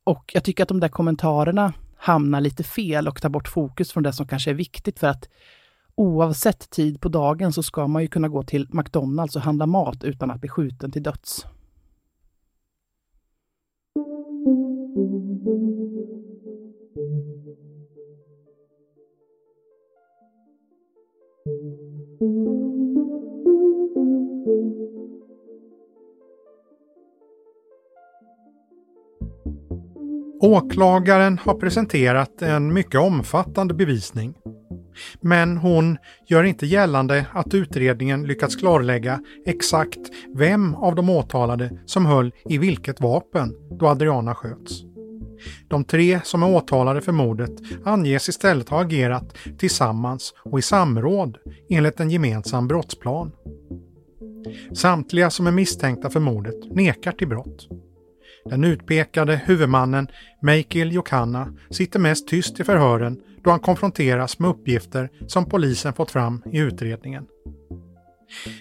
Och jag tycker att de där kommentarerna hamnar lite fel och tar bort fokus från det som kanske är viktigt för att oavsett tid på dagen så ska man ju kunna gå till McDonalds och handla mat utan att bli skjuten till döds. Åklagaren har presenterat en mycket omfattande bevisning. Men hon gör inte gällande att utredningen lyckats klarlägga exakt vem av de åtalade som höll i vilket vapen då Adriana sköts. De tre som är åtalade för mordet anges istället ha agerat tillsammans och i samråd enligt en gemensam brottsplan. Samtliga som är misstänkta för mordet nekar till brott. Den utpekade huvudmannen Meikil Jokanna sitter mest tyst i förhören då han konfronteras med uppgifter som polisen fått fram i utredningen.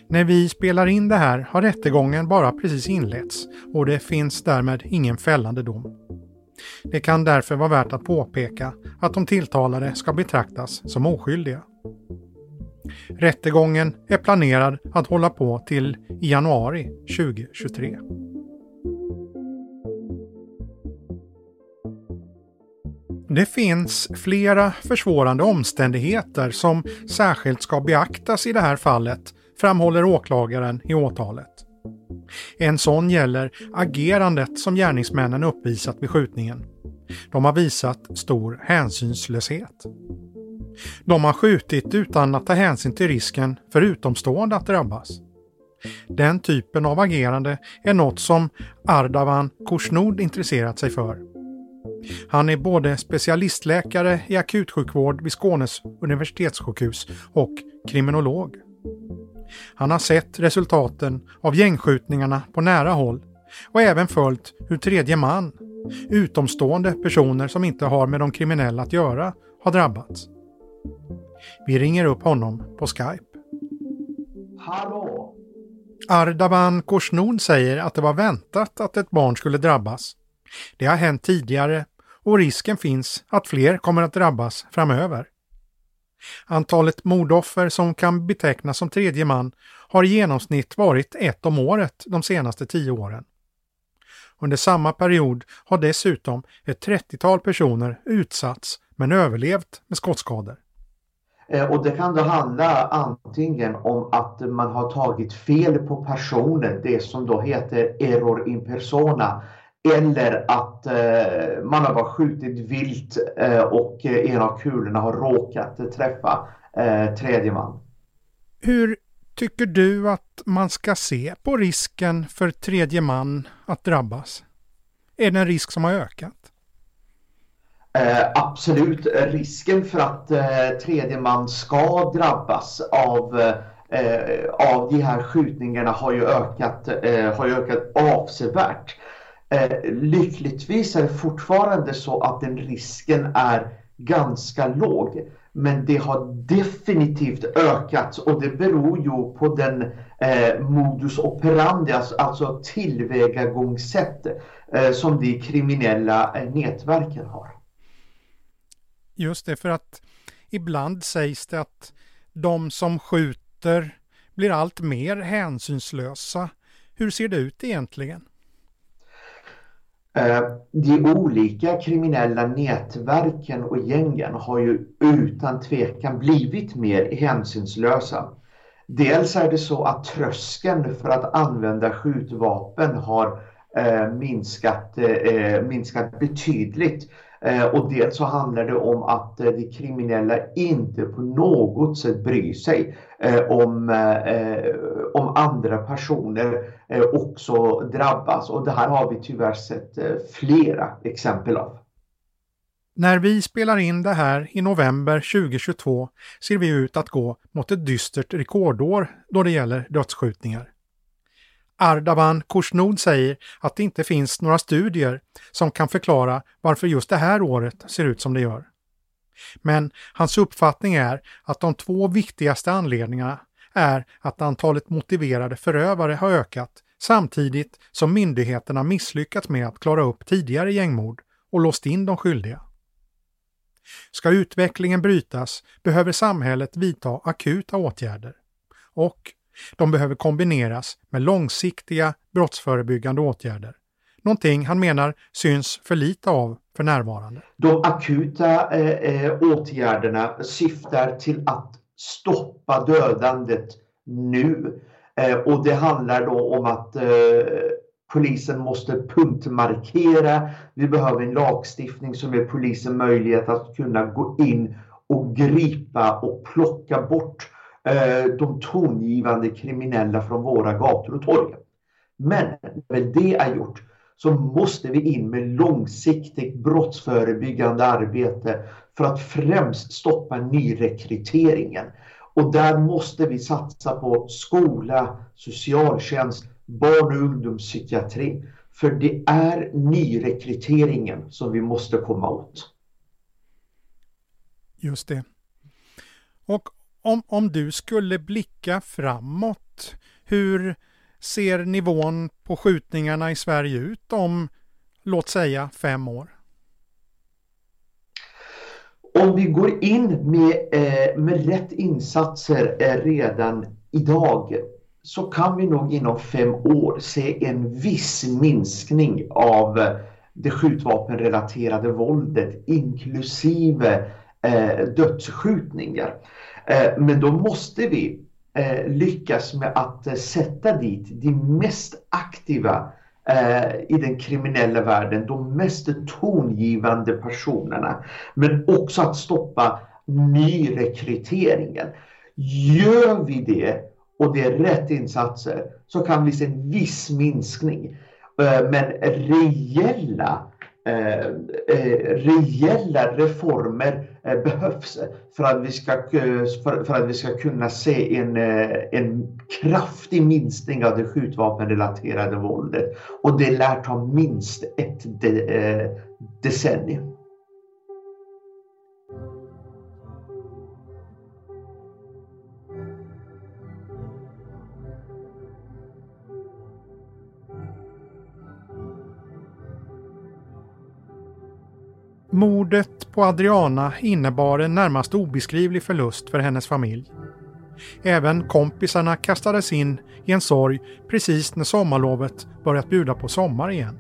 När vi spelar in det här har rättegången bara precis inletts och det finns därmed ingen fällande dom. Det kan därför vara värt att påpeka att de tilltalade ska betraktas som oskyldiga. Rättegången är planerad att hålla på till i januari 2023. Det finns flera försvårande omständigheter som särskilt ska beaktas i det här fallet, framhåller åklagaren i åtalet. En sån gäller agerandet som gärningsmännen uppvisat vid skjutningen. De har visat stor hänsynslöshet. De har skjutit utan att ta hänsyn till risken för utomstående att drabbas. Den typen av agerande är något som Ardavan Korsnod intresserat sig för. Han är både specialistläkare i akutsjukvård vid Skånes universitetssjukhus och kriminolog. Han har sett resultaten av gängskjutningarna på nära håll och även följt hur tredje man, utomstående personer som inte har med de kriminella att göra, har drabbats. Vi ringer upp honom på Skype. Hallå! Ardavan Korsnod säger att det var väntat att ett barn skulle drabbas. Det har hänt tidigare och risken finns att fler kommer att drabbas framöver. Antalet mordoffer som kan betecknas som tredje man har i genomsnitt varit ett om året de senaste tio åren. Under samma period har dessutom ett 30-tal personer utsatts men överlevt med skottskador. Eh, och det kan då handla antingen om att man har tagit fel på personen, det som då heter error in persona, eller att eh, man har bara skjutit vilt eh, och en av kulorna har råkat träffa eh, tredje man. Hur tycker du att man ska se på risken för tredje man att drabbas? Är det en risk som har ökat? Eh, absolut. Risken för att eh, tredje man ska drabbas av, eh, av de här skjutningarna har ju ökat, har ju ökat avsevärt. Eh, lyckligtvis är det fortfarande så att den risken är ganska låg. Men det har definitivt ökat och det beror ju på den eh, modus operandi, alltså, alltså, tillvägagångssätt eh, som de kriminella eh, nätverken har. Just det, för att ibland sägs det att de som skjuter blir allt mer hänsynslösa. Hur ser det ut egentligen? Eh, de olika kriminella nätverken och gängen har ju utan tvekan blivit mer hänsynslösa. Dels är det så att tröskeln för att använda skjutvapen har eh, minskat, eh, minskat betydligt. Och dels så handlar det om att de kriminella inte på något sätt bryr sig om, om andra personer eh, också drabbas. Och det här har vi tyvärr sett eh, flera exempel av. När vi spelar in det här i november 2022 ser vi ut att gå mot ett dystert rekordår då det gäller dödsskjutningar. Ardavan Korsnod säger att det inte finns några studier som kan förklara varför just det här året ser ut som det gör. Men hans uppfattning är att de två viktigaste anledningarna är att antalet motiverade förövare har ökat samtidigt som myndigheterna misslyckats med att klara upp tidigare gängmord och låst in de skyldiga. Ska utvecklingen brytas behöver samhället vidta akuta åtgärder. Och de behöver kombineras med långsiktiga brottsförebyggande åtgärder. Någonting han menar syns för lite av för närvarande. De akuta eh, eh åtgärderna syftar till att stoppa dödandet nu. Eh, och det handlar då om att eh, polisen måste punktmarkera. Vi behöver en lagstiftning som ger polisen möjlighet att kunna gå in och gripa och plocka bort Eh, de tongivande kriminella från våra gator och torg. Men när det är gjort så måste vi in med långsiktigt brottsförebyggande arbete för att främst stoppa nyrekryteringen. Och där måste vi satsa på skola, socialtjänst, barn och ungdomspsykiatri. För det är nyrekryteringen som vi måste komma åt. Just det. Och om, om du skulle blicka framåt, hur ser nivån på skjutningarna i Sverige ut om, låt säga, fem år? Om vi går in med, eh, med rätt insatser eh, redan idag så kan vi nog inom fem år se en viss minskning av eh, det skjutvapenrelaterade våldet inklusive eh, dödsskjutningar. Eh, men då måste vi eh, lyckas med att sätta dit de mest aktiva Eh, i den kriminella världen, de mest tongivande personerna. Men också att stoppa nyrekryteringen. Gör vi det och det är rätt insatser så kan vi se en viss minskning. Eh, men reella Eh, eh, reella reformer eh, behövs för att vi ska, för, för, att vi ska kunna se en, eh, en kraftig minskning av det skjutvapenrelaterade våldet. Och det lär ta minst ett de, eh, decennium. Mordet på Adriana innebar en närmast obeskrivlig förlust för hennes familj. Även kompisarna kastades in i en sorg precis när sommarlovet börjat bjuda på sommar igen.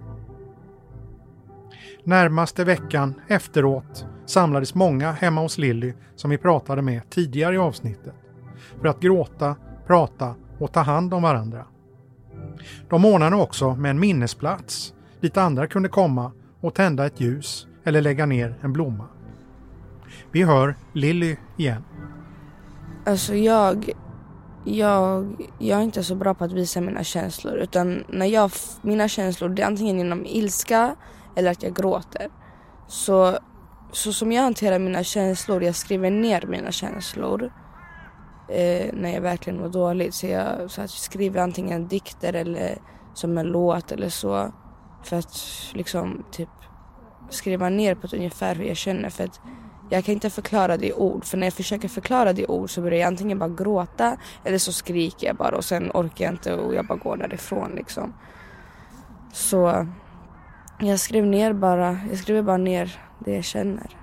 Närmaste veckan efteråt samlades många hemma hos Lilly som vi pratade med tidigare i avsnittet för att gråta, prata och ta hand om varandra. De ordnade också med en minnesplats dit andra kunde komma och tända ett ljus eller lägga ner en blomma. Vi hör Lilly igen. Alltså jag, jag, jag är inte så bra på att visa mina känslor utan när jag, mina känslor det är antingen genom ilska eller att jag gråter. Så, så som jag hanterar mina känslor, jag skriver ner mina känslor eh, när jag verkligen mår dåligt. Så jag, så jag skriver antingen dikter eller som en låt eller så. För att liksom typ skriva ner på ett ungefär hur jag känner. För att jag kan inte förklara det i ord. För när jag försöker förklara det i ord så börjar jag antingen bara gråta eller så skriker jag bara och sen orkar jag inte och jag bara går därifrån liksom. Så jag skrev ner bara, jag skriver bara ner det jag känner.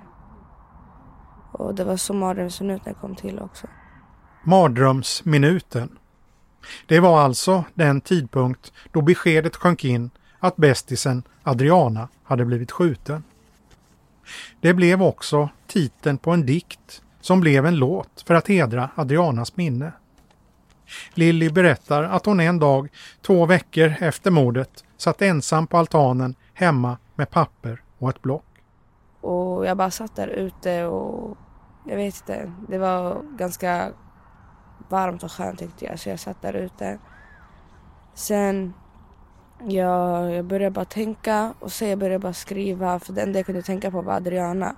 Och det var så mardrömsminuten kom till också. Mardrömsminuten. Det var alltså den tidpunkt då beskedet sjönk in att bästisen Adriana hade blivit skjuten. Det blev också titeln på en dikt som blev en låt för att hedra Adrianas minne. Lilly berättar att hon en dag, två veckor efter mordet, satt ensam på altanen hemma med papper och ett block. Och jag bara satt där ute och jag vet inte, det var ganska varmt och skönt tyckte jag så jag satt där ute. Sen jag, jag började bara tänka och så jag började bara skriva för det enda jag kunde tänka på var Adriana.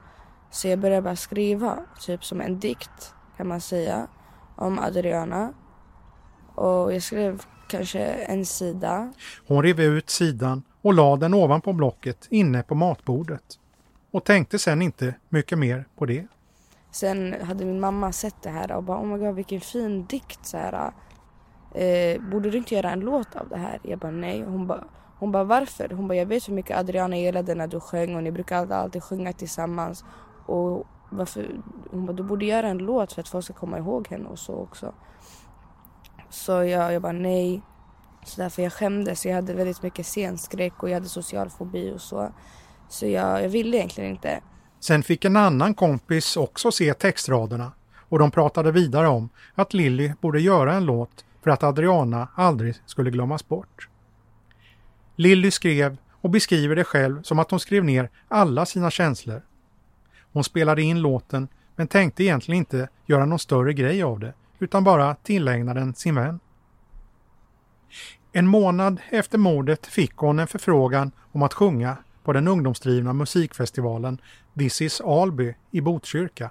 Så jag började bara skriva, typ som en dikt kan man säga, om Adriana. Och jag skrev kanske en sida. Hon rev ut sidan och la den ovanpå blocket inne på matbordet. Och tänkte sen inte mycket mer på det. Sen hade min mamma sett det här och bara oh my god vilken fin dikt så här. Eh, borde du inte göra en låt av det här? Jag bara nej. Hon bara hon bara varför? Hon bara jag vet hur mycket Adriana gillade när du sjöng och ni brukar alltid, alltid sjunga tillsammans. Och varför? Hon bara du borde göra en låt för att folk ska komma ihåg henne och så också. Så jag, jag bara nej. Så därför jag skämdes. Jag hade väldigt mycket scenskräck och jag hade social fobi och så. Så jag, jag ville egentligen inte. Sen fick en annan kompis också se textraderna och de pratade vidare om att Lilly borde göra en låt för att Adriana aldrig skulle glömmas bort. Lilly skrev och beskriver det själv som att hon skrev ner alla sina känslor. Hon spelade in låten men tänkte egentligen inte göra någon större grej av det utan bara tillägna den sin vän. En månad efter mordet fick hon en förfrågan om att sjunga på den ungdomsdrivna musikfestivalen This is Alby i Botkyrka.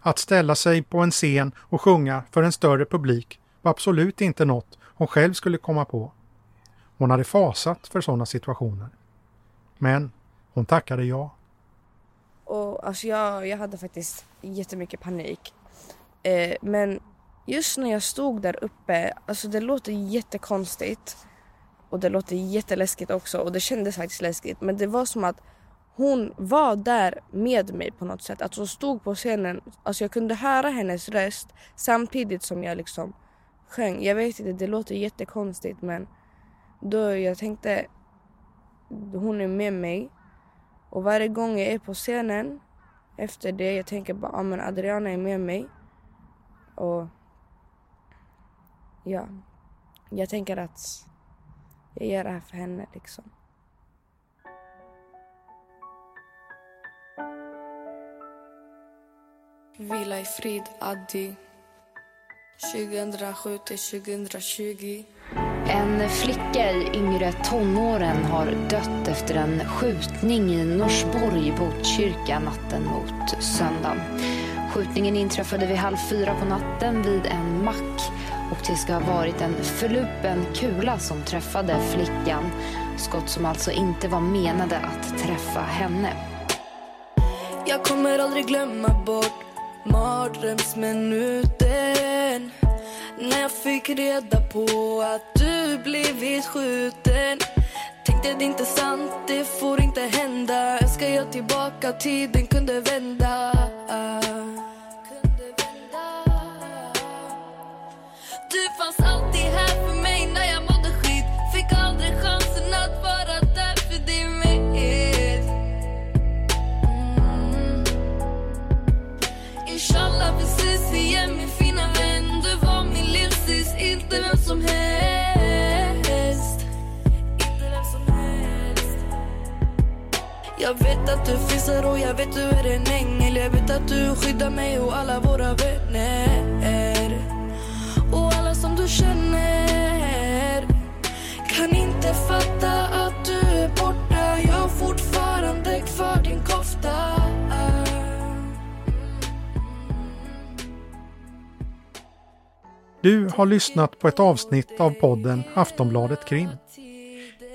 Att ställa sig på en scen och sjunga för en större publik var absolut inte något hon själv skulle komma på. Hon hade fasat för sådana situationer. Men hon tackade ja. Och alltså jag, jag hade faktiskt jättemycket panik. Eh, men just när jag stod där uppe, alltså det låter jättekonstigt och det låter jätteläskigt också och det kändes faktiskt läskigt men det var som att hon var där med mig på något sätt. Att hon stod på scenen, alltså jag kunde höra hennes röst samtidigt som jag liksom sjöng. Jag vet inte, det låter jättekonstigt men då jag tänkte hon är med mig och varje gång jag är på scenen efter det jag tänker bara ah, men Adriana är med mig och ja, jag tänker att jag gör det här för henne liksom. Vila i frid, Addi. 2007 till 2020. En flicka i yngre tonåren har dött efter en skjutning i Norsborg Botkyrka natten mot söndagen. Skjutningen inträffade vid halv fyra på natten vid en mack och det ska ha varit en förlupen kula som träffade flickan. Skott som alltså inte var menade att träffa henne. Jag kommer aldrig glömma bort mardrömsminuten. När jag fick reda på att du blivit skjuten. Tänkte det är inte sant, det får inte hända. Önskar jag tillbaka, tiden kunde vända. Du fanns alltid här för mig när jag mådde Jag vet att du finns här och jag vet du är en ängel. Jag vet att du skyddar mig och alla våra vänner. Och alla som du känner kan inte fatta att du är borta. Jag har fortfarande kvar din kofta. Du har lyssnat på ett avsnitt av podden Aftonbladet Krim.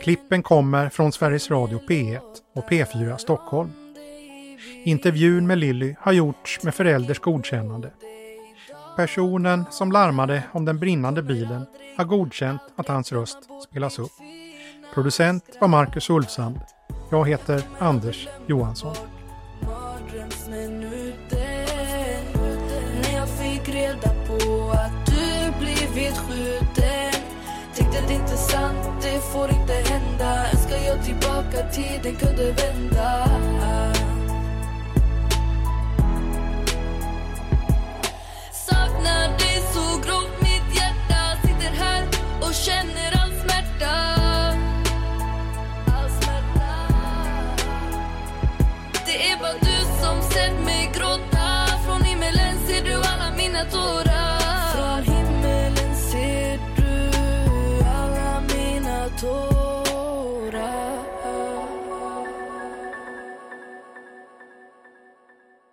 Klippen kommer från Sveriges Radio P1 och P4 Stockholm. Intervjun med Lilly har gjorts med förälders godkännande. Personen som larmade om den brinnande bilen har godkänt att hans röst spelas upp. Producent var Marcus Ulfsand. Jag heter Anders Johansson. När jag tiden kunde vända. Saknar dig så grovt, mitt hjärta sitter här och känner all smärta. All smärta. Det är bara du som sett mig gråta. Från himmelen ser du alla mina tårar.